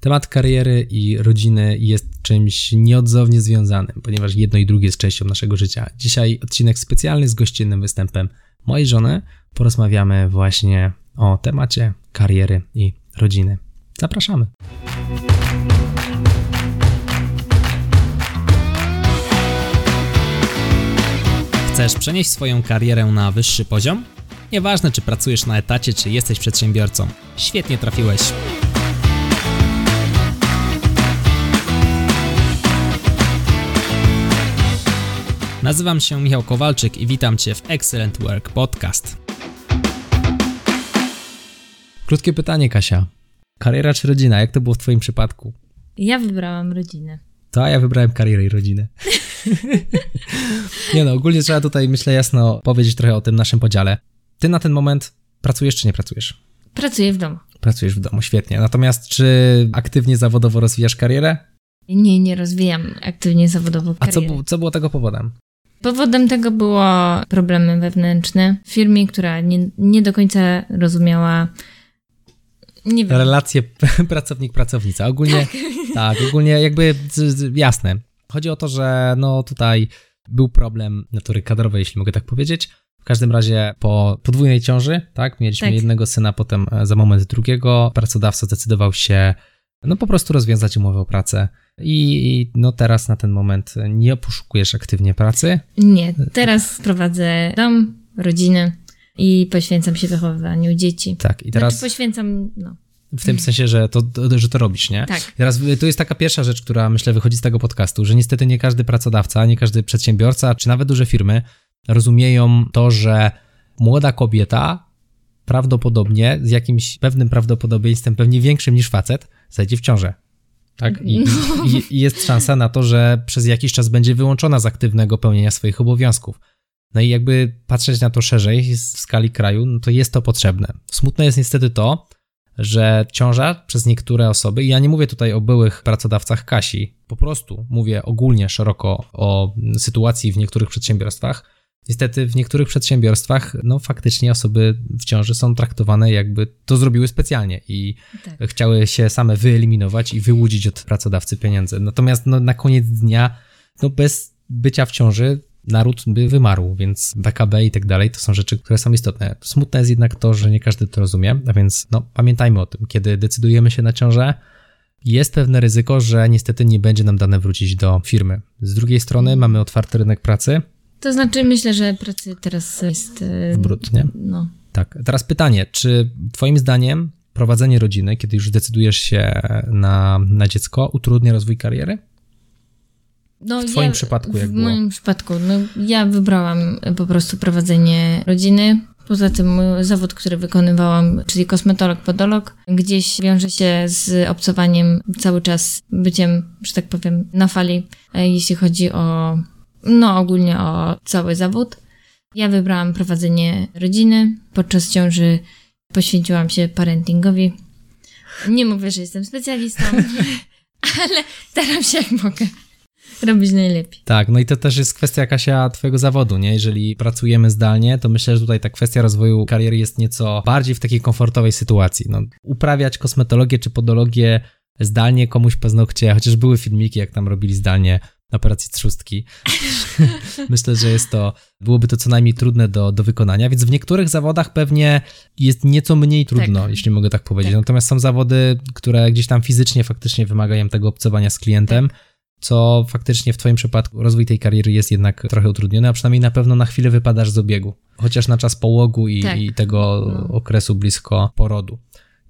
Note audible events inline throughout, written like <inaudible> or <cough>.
Temat kariery i rodziny jest czymś nieodzownie związanym, ponieważ jedno i drugie jest częścią naszego życia. Dzisiaj odcinek specjalny z gościnnym występem mojej żony. Porozmawiamy właśnie o temacie kariery i rodziny. Zapraszamy. Chcesz przenieść swoją karierę na wyższy poziom? Nieważne, czy pracujesz na etacie, czy jesteś przedsiębiorcą. Świetnie trafiłeś. Nazywam się Michał Kowalczyk i witam Cię w Excellent Work Podcast. Krótkie pytanie, Kasia. Kariera czy rodzina? Jak to było w Twoim przypadku? Ja wybrałam rodzinę. To, ja wybrałem karierę i rodzinę. <laughs> nie no, ogólnie trzeba tutaj, myślę, jasno powiedzieć trochę o tym naszym podziale. Ty na ten moment pracujesz czy nie pracujesz? Pracuję w domu. Pracujesz w domu, świetnie. Natomiast czy aktywnie zawodowo rozwijasz karierę? Nie, nie rozwijam aktywnie zawodowo kariery. A co, co było tego powodem? Powodem tego było problemy wewnętrzne w firmie, która nie, nie do końca rozumiała nie wiem. Relacje <laughs> pracownik-pracownica. Ogólnie, tak. <laughs> tak, ogólnie jakby jasne. Chodzi o to, że no tutaj był problem natury kadrowej, jeśli mogę tak powiedzieć. W każdym razie po podwójnej ciąży, tak, mieliśmy tak. jednego syna, potem e, za moment drugiego. Pracodawca zdecydował się no po prostu rozwiązać umowę o pracę. I no teraz na ten moment nie poszukujesz aktywnie pracy? Nie, teraz prowadzę dom, rodzinę i poświęcam się wychowywaniu dzieci. Tak, i teraz. Znaczy poświęcam, no. W tym sensie, że to, że to robisz, nie? Tak. teraz to jest taka pierwsza rzecz, która myślę wychodzi z tego podcastu, że niestety nie każdy pracodawca, nie każdy przedsiębiorca, czy nawet duże firmy rozumieją to, że młoda kobieta prawdopodobnie z jakimś pewnym prawdopodobieństwem, pewnie większym niż facet, zajdzie w ciążę. Tak? I, no. i, I, jest szansa na to, że przez jakiś czas będzie wyłączona z aktywnego pełnienia swoich obowiązków. No i jakby patrzeć na to szerzej w skali kraju, no to jest to potrzebne. Smutne jest niestety to, że ciąża przez niektóre osoby, i ja nie mówię tutaj o byłych pracodawcach Kasi, po prostu mówię ogólnie szeroko o sytuacji w niektórych przedsiębiorstwach, Niestety w niektórych przedsiębiorstwach, no faktycznie osoby w ciąży są traktowane jakby to zrobiły specjalnie i tak. chciały się same wyeliminować i wyłudzić od pracodawcy pieniądze. Natomiast no, na koniec dnia, no bez bycia w ciąży naród by wymarł, więc PKB i tak dalej to są rzeczy, które są istotne. Smutne jest jednak to, że nie każdy to rozumie, a więc no pamiętajmy o tym, kiedy decydujemy się na ciążę, jest pewne ryzyko, że niestety nie będzie nam dane wrócić do firmy. Z drugiej strony mamy otwarty rynek pracy, to znaczy, myślę, że pracy teraz jest. W brud, nie? No. Tak. Teraz pytanie, czy Twoim zdaniem prowadzenie rodziny, kiedy już decydujesz się na, na dziecko, utrudnia rozwój kariery? No, w Twoim ja, przypadku jak W było? moim przypadku, no ja wybrałam po prostu prowadzenie rodziny. Poza tym mój zawód, który wykonywałam, czyli kosmetolog, podolog, gdzieś wiąże się z obcowaniem cały czas, byciem, że tak powiem, na fali, e, jeśli chodzi o no ogólnie o cały zawód. Ja wybrałam prowadzenie rodziny. Podczas ciąży poświęciłam się parentingowi. Nie mówię, że jestem specjalistą, <laughs> ale staram się jak mogę robić najlepiej. Tak, no i to też jest kwestia Kasia twojego zawodu, nie? Jeżeli pracujemy zdalnie, to myślę, że tutaj ta kwestia rozwoju kariery jest nieco bardziej w takiej komfortowej sytuacji. No, uprawiać kosmetologię czy podologię zdalnie komuś paznokcie, chociaż były filmiki, jak tam robili zdalnie operacji trzustki. <laughs> <laughs> Myślę, że jest to, byłoby to co najmniej trudne do, do wykonania, więc w niektórych zawodach pewnie jest nieco mniej trudno, tak. jeśli mogę tak powiedzieć. Tak. Natomiast są zawody, które gdzieś tam fizycznie faktycznie wymagają tego obcowania z klientem, tak. co faktycznie w Twoim przypadku rozwój tej kariery jest jednak trochę utrudniony, a przynajmniej na pewno na chwilę wypadasz z obiegu, chociaż na czas połogu i, tak. i tego no. okresu blisko porodu.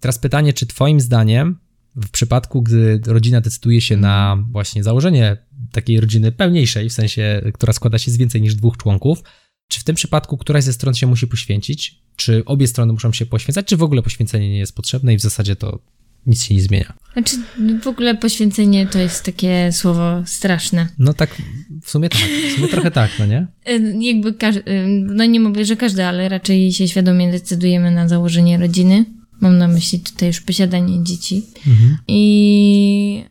Teraz pytanie, czy Twoim zdaniem w przypadku, gdy rodzina decyduje się na właśnie założenie takiej rodziny pełniejszej, w sensie, która składa się z więcej niż dwóch członków, czy w tym przypadku któraś ze stron się musi poświęcić? Czy obie strony muszą się poświęcać, czy w ogóle poświęcenie nie jest potrzebne i w zasadzie to nic się nie zmienia? Znaczy, w ogóle poświęcenie to jest takie słowo straszne. No tak, w sumie tak, w sumie trochę tak, no nie? <laughs> Jakby no nie mówię, że każdy, ale raczej się świadomie decydujemy na założenie rodziny Mam na myśli tutaj już posiadanie dzieci. Mhm. I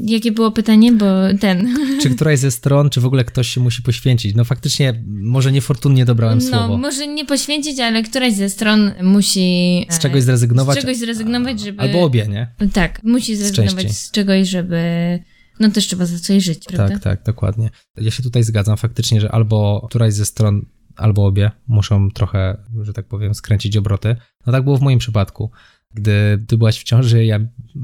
jakie było pytanie, bo ten. <laughs> Czy któraś ze stron, czy w ogóle ktoś się musi poświęcić? No faktycznie, może niefortunnie dobrałem no, słowo. może nie poświęcić, ale któraś ze stron musi... Z czegoś zrezygnować. Z czegoś zrezygnować, żeby... Albo obie, nie? Tak, musi zrezygnować z, z czegoś, żeby... No też trzeba za coś żyć, prawda? Tak, tak, dokładnie. Ja się tutaj zgadzam faktycznie, że albo któraś ze stron albo obie muszą trochę, że tak powiem, skręcić obroty. No tak było w moim przypadku. Gdy ty byłaś w ciąży, ja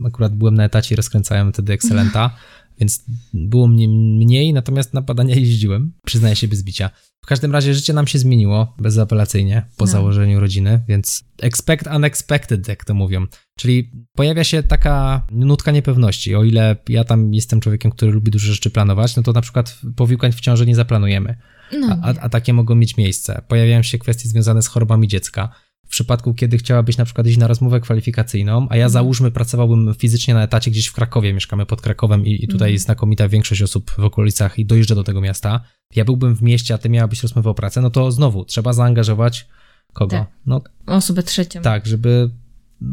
akurat byłem na etacie i rozkręcałem wtedy Excelenta, <laughs> więc było mnie mniej, natomiast na badania jeździłem, przyznaję się bez bicia. W każdym razie życie nam się zmieniło bezapelacyjnie po no. założeniu rodziny, więc expect unexpected, jak to mówią. Czyli pojawia się taka nutka niepewności. O ile ja tam jestem człowiekiem, który lubi dużo rzeczy planować, no to na przykład powikłań w ciąży nie zaplanujemy. No. A, a, takie mogą mieć miejsce. Pojawiają się kwestie związane z chorobami dziecka w przypadku, kiedy chciałabyś na przykład iść na rozmowę kwalifikacyjną, a ja mhm. załóżmy pracowałbym fizycznie na etacie gdzieś w Krakowie, mieszkamy pod Krakowem i, i tutaj mhm. znakomita większość osób w okolicach i dojeżdża do tego miasta, ja byłbym w mieście, a ty miałabyś rozmowę o pracę, no to znowu trzeba zaangażować kogo? Tak. No, Osobę trzecią. Tak, żeby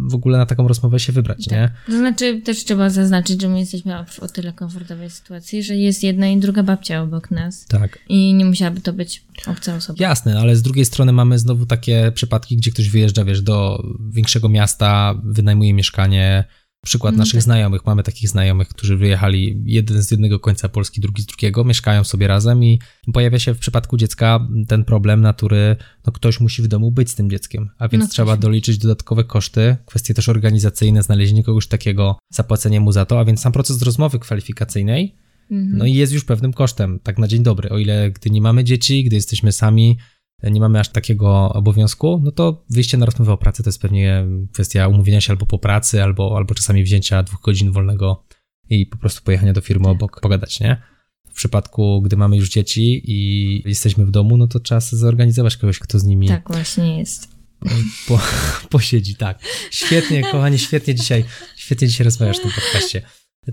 w ogóle na taką rozmowę się wybrać, tak. nie? To znaczy też trzeba zaznaczyć, że my jesteśmy o tyle komfortowej sytuacji, że jest jedna i druga babcia obok nas. Tak. I nie musiałaby to być obca osoba. Jasne, ale z drugiej strony mamy znowu takie przypadki, gdzie ktoś wyjeżdża, wiesz, do większego miasta, wynajmuje mieszkanie, Przykład no naszych tak. znajomych. Mamy takich znajomych, którzy wyjechali jeden z jednego końca Polski, drugi z drugiego, mieszkają sobie razem i pojawia się w przypadku dziecka ten problem natury, no ktoś musi w domu być z tym dzieckiem, a więc no trzeba doliczyć dodatkowe koszty, kwestie też organizacyjne, znalezienie kogoś takiego, zapłacenie mu za to, a więc sam proces rozmowy kwalifikacyjnej mhm. no i jest już pewnym kosztem, tak na dzień dobry. O ile gdy nie mamy dzieci, gdy jesteśmy sami, nie mamy aż takiego obowiązku, no to wyjście na rozmowę o pracę to jest pewnie kwestia umówienia się albo po pracy, albo, albo czasami wzięcia dwóch godzin wolnego i po prostu pojechania do firmy obok, pogadać, nie? W przypadku, gdy mamy już dzieci i jesteśmy w domu, no to trzeba zorganizować kogoś, kto z nimi. Tak właśnie jest. Po, <laughs> posiedzi, tak. Świetnie, kochani, świetnie dzisiaj, świetnie dzisiaj rozmawiasz w tym podcaście.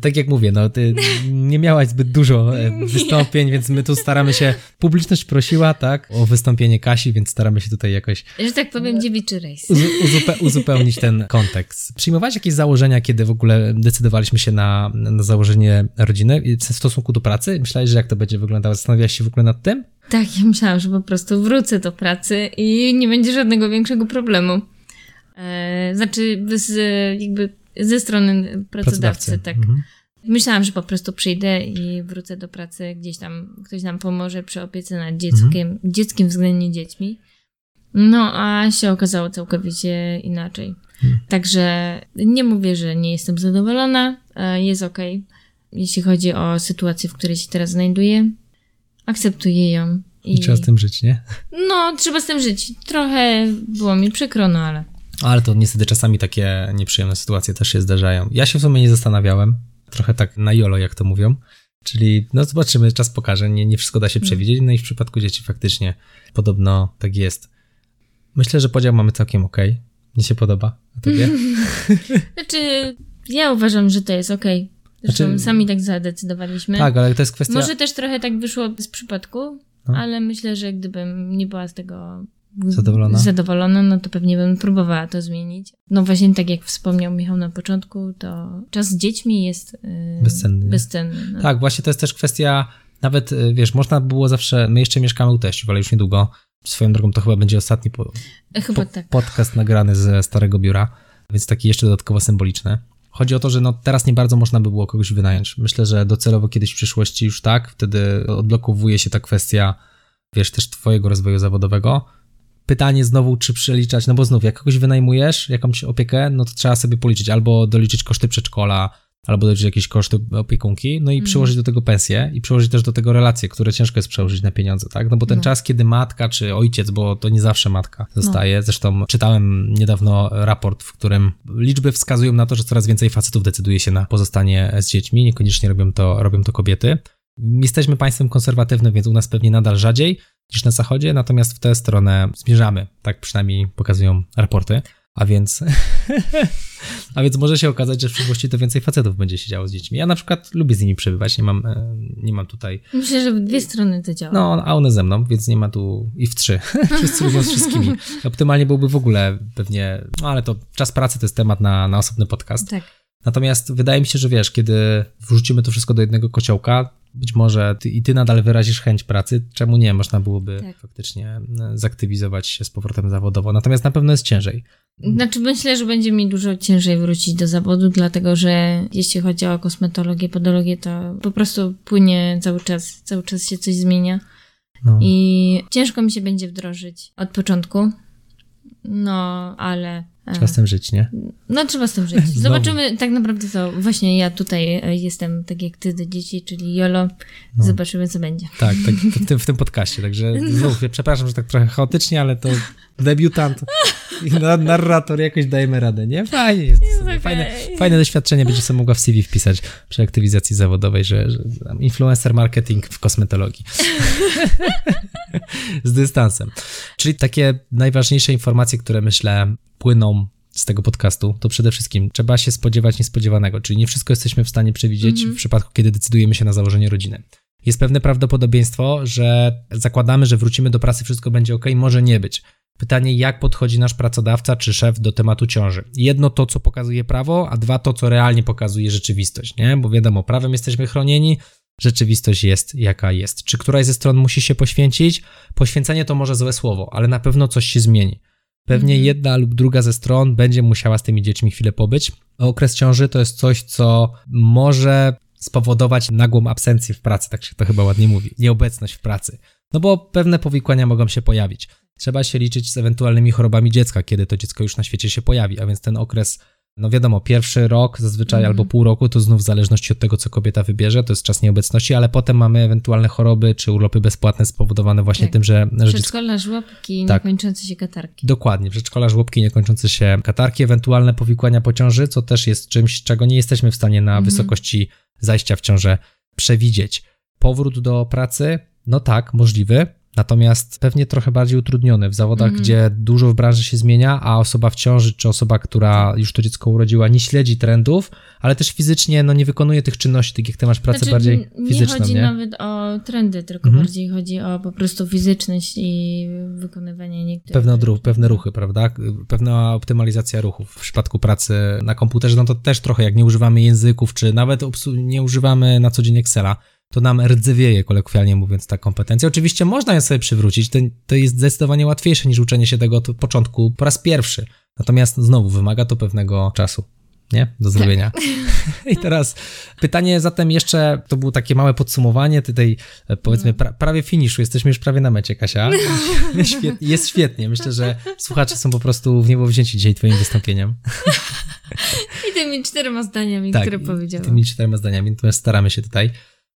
Tak jak mówię, no ty nie miałaś zbyt dużo e, <laughs> wystąpień, więc my tu staramy się, publiczność prosiła, tak, o wystąpienie Kasi, więc staramy się tutaj jakoś... Że tak powiem, dziewiczy rejs. <laughs> Uzupe, uzupełnić ten kontekst. Przyjmowałaś jakieś założenia, kiedy w ogóle decydowaliśmy się na, na założenie rodziny w stosunku do pracy? Myślałeś, że jak to będzie wyglądało? Zastanawiałaś się w ogóle nad tym? Tak, ja myślałam, że po prostu wrócę do pracy i nie będzie żadnego większego problemu. E, znaczy, z, jakby ze strony pracodawcy, pracodawcy. tak. Mhm. Myślałam, że po prostu przyjdę i wrócę do pracy, gdzieś tam ktoś nam pomoże przy opiece nad dzieckiem, mhm. dzieckiem względnie dziećmi. No, a się okazało całkowicie inaczej. Mhm. Także nie mówię, że nie jestem zadowolona, jest ok. Jeśli chodzi o sytuację, w której się teraz znajduję, akceptuję ją. I, I trzeba z tym żyć, nie? No, trzeba z tym żyć. Trochę było mi przykro, no ale. Ale to niestety czasami takie nieprzyjemne sytuacje też się zdarzają. Ja się w sumie nie zastanawiałem, trochę tak na jolo, jak to mówią. Czyli, no zobaczymy, czas pokaże, nie, nie wszystko da się mm. przewidzieć, no i w przypadku dzieci faktycznie podobno tak jest. Myślę, że podział mamy całkiem ok. Mi się podoba, a tobie? <laughs> <laughs> znaczy, ja uważam, że to jest ok. Zresztą znaczy, sami tak zadecydowaliśmy. Tak, ale to jest kwestia... Może też trochę tak wyszło z przypadku, no. ale myślę, że gdybym nie była z tego zadowolona? zadowolona, no to pewnie bym próbowała to zmienić. No właśnie tak jak wspomniał Michał na początku, to czas z dziećmi jest yy, bezcenny. bezcenny no. Tak, właśnie to jest też kwestia, nawet y, wiesz, można było zawsze, my jeszcze mieszkamy u teściów, ale już niedługo, swoją drogą to chyba będzie ostatni po, chyba po, tak. podcast nagrany ze starego biura, więc taki jeszcze dodatkowo symboliczny. Chodzi o to, że no teraz nie bardzo można by było kogoś wynająć. Myślę, że docelowo kiedyś w przyszłości już tak, wtedy odblokowuje się ta kwestia, wiesz, też twojego rozwoju zawodowego, pytanie znowu, czy przeliczać, no bo znów, jak kogoś wynajmujesz, jakąś opiekę, no to trzeba sobie policzyć albo doliczyć koszty przedszkola, albo doliczyć jakieś koszty opiekunki, no i mm. przyłożyć do tego pensję i przyłożyć też do tego relacje, które ciężko jest przełożyć na pieniądze, tak? No bo ten no. czas, kiedy matka czy ojciec, bo to nie zawsze matka zostaje, no. zresztą czytałem niedawno raport, w którym liczby wskazują na to, że coraz więcej facetów decyduje się na pozostanie z dziećmi, niekoniecznie robią to, robią to kobiety. Jesteśmy państwem konserwatywnym, więc u nas pewnie nadal rzadziej niż na zachodzie, natomiast w tę stronę zmierzamy, tak przynajmniej pokazują raporty. A więc, <laughs> a więc może się okazać, że w przyszłości to więcej facetów będzie się działo z dziećmi. Ja na przykład lubię z nimi przebywać, nie mam, e, nie mam tutaj. Myślę, że w dwie strony to działa. No, a one ze mną, więc nie ma tu i w trzy. <laughs> Wszyscy lubią z wszystkimi. Optymalnie byłby w ogóle pewnie, no ale to czas pracy to jest temat na, na osobny podcast. Tak. Natomiast wydaje mi się, że wiesz, kiedy wrzucimy to wszystko do jednego kociołka, być może ty, i ty nadal wyrazisz chęć pracy, czemu nie? Można byłoby tak. faktycznie e, zaktywizować się z powrotem zawodowo. Natomiast na pewno jest ciężej. Znaczy myślę, że będzie mi dużo ciężej wrócić do zawodu, dlatego że jeśli chodzi o kosmetologię, podologię, to po prostu płynie cały czas, cały czas się coś zmienia. No. I ciężko mi się będzie wdrożyć od początku. No, ale Trzeba z tym żyć, nie? No, trzeba z tym żyć. <laughs> Zobaczymy, tak naprawdę to właśnie ja tutaj e, jestem tak jak ty do dzieci, czyli Jolo. No. Zobaczymy, co będzie. Tak, tak w, tym, w tym podcaście, także <laughs> no. znów, przepraszam, że tak trochę chaotycznie, ale to debiutant <laughs> i narrator jakoś dajemy radę, nie? Fajnie jest. jest okay. fajne, fajne doświadczenie będzie sobie mogła w CV wpisać przy aktywizacji zawodowej, że, że influencer marketing w kosmetologii. <laughs> Z dystansem. Czyli takie najważniejsze informacje, które myślę płyną z tego podcastu, to przede wszystkim trzeba się spodziewać niespodziewanego, czyli nie wszystko jesteśmy w stanie przewidzieć mm -hmm. w przypadku, kiedy decydujemy się na założenie rodziny. Jest pewne prawdopodobieństwo, że zakładamy, że wrócimy do pracy, wszystko będzie ok, może nie być. Pytanie, jak podchodzi nasz pracodawca czy szef do tematu ciąży. Jedno to, co pokazuje prawo, a dwa to, co realnie pokazuje rzeczywistość, nie? Bo wiadomo, prawem jesteśmy chronieni, rzeczywistość jest jaka jest. Czy któraś ze stron musi się poświęcić? Poświęcenie to może złe słowo, ale na pewno coś się zmieni. Pewnie mhm. jedna lub druga ze stron będzie musiała z tymi dziećmi chwilę pobyć. Okres ciąży to jest coś, co może spowodować nagłą absencję w pracy, tak się to chyba ładnie mówi, nieobecność w pracy. No bo pewne powikłania mogą się pojawić. Trzeba się liczyć z ewentualnymi chorobami dziecka, kiedy to dziecko już na świecie się pojawi, a więc ten okres no wiadomo, pierwszy rok zazwyczaj mm. albo pół roku to znów w zależności od tego, co kobieta wybierze, to jest czas nieobecności, ale potem mamy ewentualne choroby czy urlopy bezpłatne spowodowane właśnie tak. tym, że... że przedszkola, żłobki, tak. niekończące się katarki. Dokładnie, przedszkola, żłobki, niekończące się katarki, ewentualne powikłania po ciąży, co też jest czymś, czego nie jesteśmy w stanie na mm. wysokości zajścia w ciążę przewidzieć. Powrót do pracy, no tak, możliwy, Natomiast pewnie trochę bardziej utrudnione w zawodach, mm. gdzie dużo w branży się zmienia, a osoba w ciąży czy osoba, która już to dziecko urodziła, nie śledzi trendów, ale też fizycznie no, nie wykonuje tych czynności, tak jak ty masz pracę znaczy, bardziej fizyczną. Nie chodzi nie? nawet o trendy, tylko mm. bardziej chodzi o po prostu fizyczność i wykonywanie niektórych. Pewne, ruch, pewne ruchy, prawda? Pewna optymalizacja ruchów. W przypadku pracy na komputerze, no to też trochę jak nie używamy języków, czy nawet nie używamy na co dzień Excela to nam rdzewieje, kolokwialnie mówiąc, ta kompetencja. Oczywiście można ją sobie przywrócić, to, to jest zdecydowanie łatwiejsze niż uczenie się tego od początku po raz pierwszy. Natomiast znowu wymaga to pewnego czasu, nie? Do zrobienia. Tak. <laughs> I teraz pytanie zatem jeszcze, to było takie małe podsumowanie tej, powiedzmy, pra, prawie finiszu, jesteśmy już prawie na mecie, Kasia. <laughs> Jest świetnie, myślę, że słuchacze są po prostu w niebo wzięci dzisiaj twoim wystąpieniem. <laughs> I tymi czterema zdaniami, tak, które powiedziałam. tymi czterema zdaniami, natomiast staramy się tutaj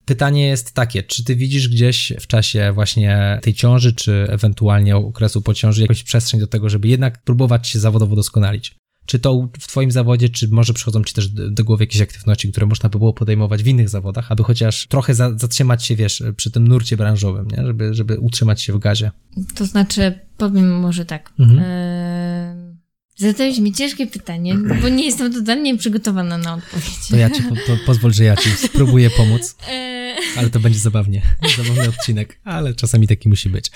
Pytanie jest takie, czy ty widzisz gdzieś w czasie właśnie tej ciąży, czy ewentualnie okresu po ciąży jakąś przestrzeń do tego, żeby jednak próbować się zawodowo doskonalić? Czy to w twoim zawodzie, czy może przychodzą ci też do głowy jakieś aktywności, które można by było podejmować w innych zawodach, aby chociaż trochę za, zatrzymać się, wiesz, przy tym nurcie branżowym, nie? Żeby, żeby utrzymać się w gazie? To znaczy, powiem może tak. Mhm. E Zadałeś mi ciężkie pytanie, bo nie jestem totalnie przygotowana na odpowiedź. To ja ci po, po, pozwól, że ja ci spróbuję pomóc. <laughs> Ale to będzie zabawnie. Zabawny odcinek, ale czasami taki musi być.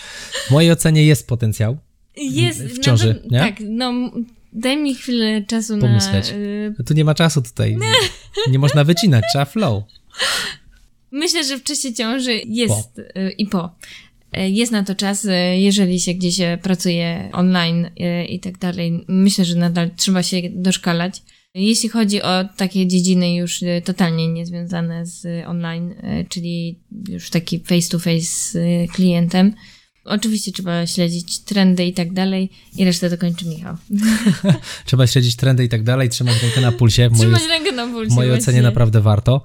W mojej ocenie jest potencjał. Jest. W ciąży, nawet, nie? Tak, no daj mi chwilę czasu Pomyśleć. na... Y... Tu nie ma czasu tutaj. Nie można wycinać, trzeba flow. Myślę, że w czasie ciąży jest po. Y, i po. E, jest na to czas, jeżeli się gdzieś pracuje online i tak dalej. Myślę, że nadal trzeba się doszkalać. Jeśli chodzi o takie dziedziny już totalnie niezwiązane z online, czyli już taki face to face z klientem, Oczywiście trzeba śledzić trendy i tak dalej i resztę dokończy Michał. <laughs> trzeba śledzić trendy i tak dalej, trzymać rękę na pulsie. Trzymać rękę na pulsie. W mojej ocenie naprawdę warto.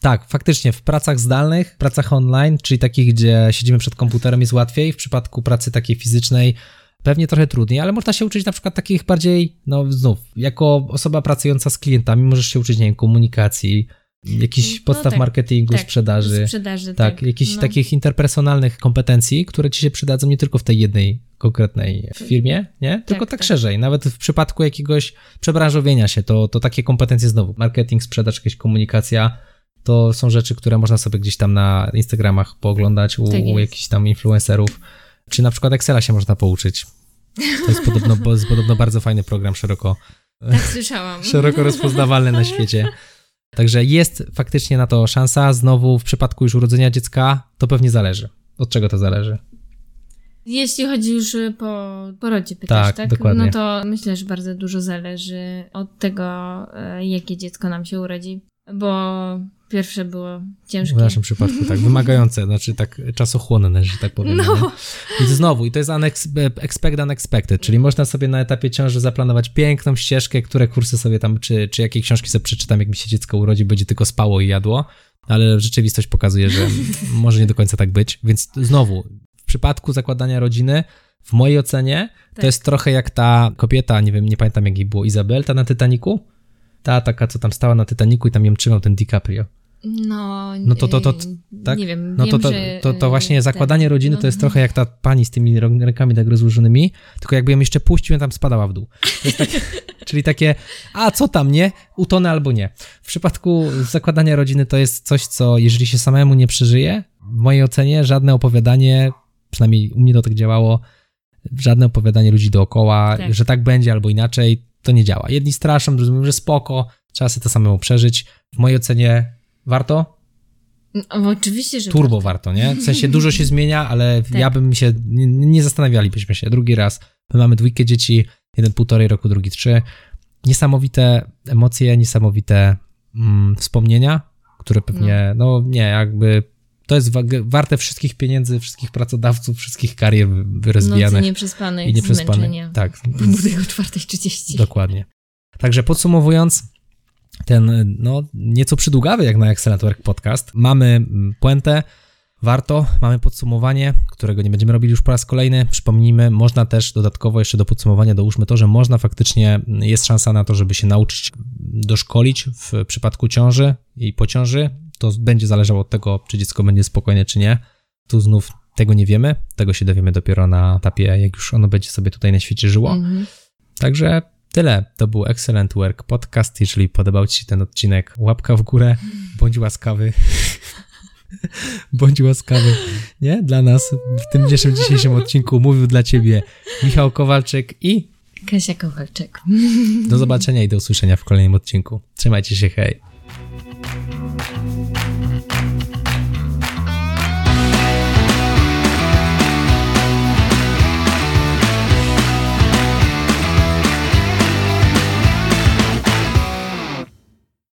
Tak, faktycznie w pracach zdalnych, pracach online, czyli takich, gdzie siedzimy przed komputerem jest łatwiej, w przypadku pracy takiej fizycznej pewnie trochę trudniej, ale można się uczyć na przykład takich bardziej, no znów, jako osoba pracująca z klientami możesz się uczyć, nie wiem, komunikacji, jakichś no podstaw tak, marketingu, tak, sprzedaży. sprzedaży. Tak, tak jakichś no. takich interpersonalnych kompetencji, które ci się przydadzą nie tylko w tej jednej konkretnej firmie, nie? Tylko tak, tak, tak, szerzej. Nawet w przypadku jakiegoś przebranżowienia się, to, to takie kompetencje znowu, marketing, sprzedaż, jakaś komunikacja, to są rzeczy, które można sobie gdzieś tam na Instagramach pooglądać u, tak u jakichś tam influencerów, czy na przykład Excela się można pouczyć. To jest podobno, bo jest podobno bardzo fajny program, szeroko Tak słyszałam. szeroko rozpoznawalne na świecie. Także jest faktycznie na to szansa. Znowu w przypadku już urodzenia dziecka to pewnie zależy. Od czego to zależy? Jeśli chodzi już po porodzie, pytasz, Tak, tak? dokładnie. No to myślę, że bardzo dużo zależy od tego, e, jakie dziecko nam się urodzi. Bo pierwsze było ciężkie. W naszym przypadku tak, wymagające, znaczy tak czasochłonne, że tak powiem. No. nie? I znowu, i to jest unex- expect unexpected, czyli można sobie na etapie ciąży zaplanować piękną ścieżkę, które kursy sobie tam, czy, czy jakie książki sobie przeczytam, jak mi się dziecko urodzi, będzie tylko spało i jadło, ale rzeczywistość pokazuje, że <laughs> może nie do końca tak być, więc znowu, w przypadku zakładania rodziny, w mojej ocenie, to Tak. jest trochę jak ta kobieta, nie wiem, nie pamiętam jak jej było, Izabel, ta na Titaniku? Ta taka, co tam stała na Titaniku i tam ją trzymał ten DiCaprio. No, No to- to- to- e, tak? nie wiem, No wiem, to, to, że, to, to e, właśnie zakładanie ten- rodziny no, to jest trochę jak ta pani z tymi rękami tak rozłożonymi, tylko jakby ją jeszcze puścił, tam spadała w dół. To takie, <laughs> czyli takie, a co tam, nie? Utonę albo nie. W przypadku zakładania rodziny to jest coś, co jeżeli się samemu nie przeżyje, w mojej ocenie żadne opowiadanie, przynajmniej u mnie to tak działało, żadne opowiadanie ludzi dookoła, Tak. że tak będzie albo inaczej, to nie działa. Jedni straszą, drudzy mówią, że spoko, trzeba sobie to samemu przeżyć. W mojej ocenie warto, No, oczywiście, że turbo warto. warto, nie? W sensie <laughs> dużo się zmienia, ale Tak. ja bym się, nie, nie zastanawialibyśmy się drugi raz. My mamy dwójkę dzieci, jeden półtorej roku, drugi trzy. Niesamowite emocje, niesamowite mm, wspomnienia, które pewnie, no. nie, jakby to jest wa- warte wszystkich pieniędzy, wszystkich pracodawców, wszystkich karier wy- Nocy nieprzespanych, i nieprzespanych. Tak, <laughs> budynku 4.30. Dokładnie. Także podsumowując, ten no, nieco przydługawy jak na Excellent Work podcast, mamy puentę, warto, mamy podsumowanie, którego nie będziemy robili już po raz kolejny. Przypomnijmy, można też dodatkowo jeszcze do podsumowania dołóżmy to, że można faktycznie, jest szansa na to, żeby się nauczyć doszkolić w przypadku ciąży i po ciąży. To będzie zależało od tego, czy dziecko będzie spokojne, czy nie. Tu znów tego nie wiemy, tego się dowiemy dopiero na etapie, jak już ono będzie sobie tutaj na świecie żyło. Mhm. Także tyle. To był Excellent Work Podcast. Jeżeli podobał Ci się ten odcinek, łapka w górę, bądź łaskawy. <laughs> bądź łaskawy, nie? Dla nas w tym dzisiejszym, dzisiejszym odcinku mówił dla Ciebie Michał Kowalczyk i Kasia Kowalczyk. do zobaczenia i do usłyszenia w kolejnym odcinku. Trzymajcie się, hej.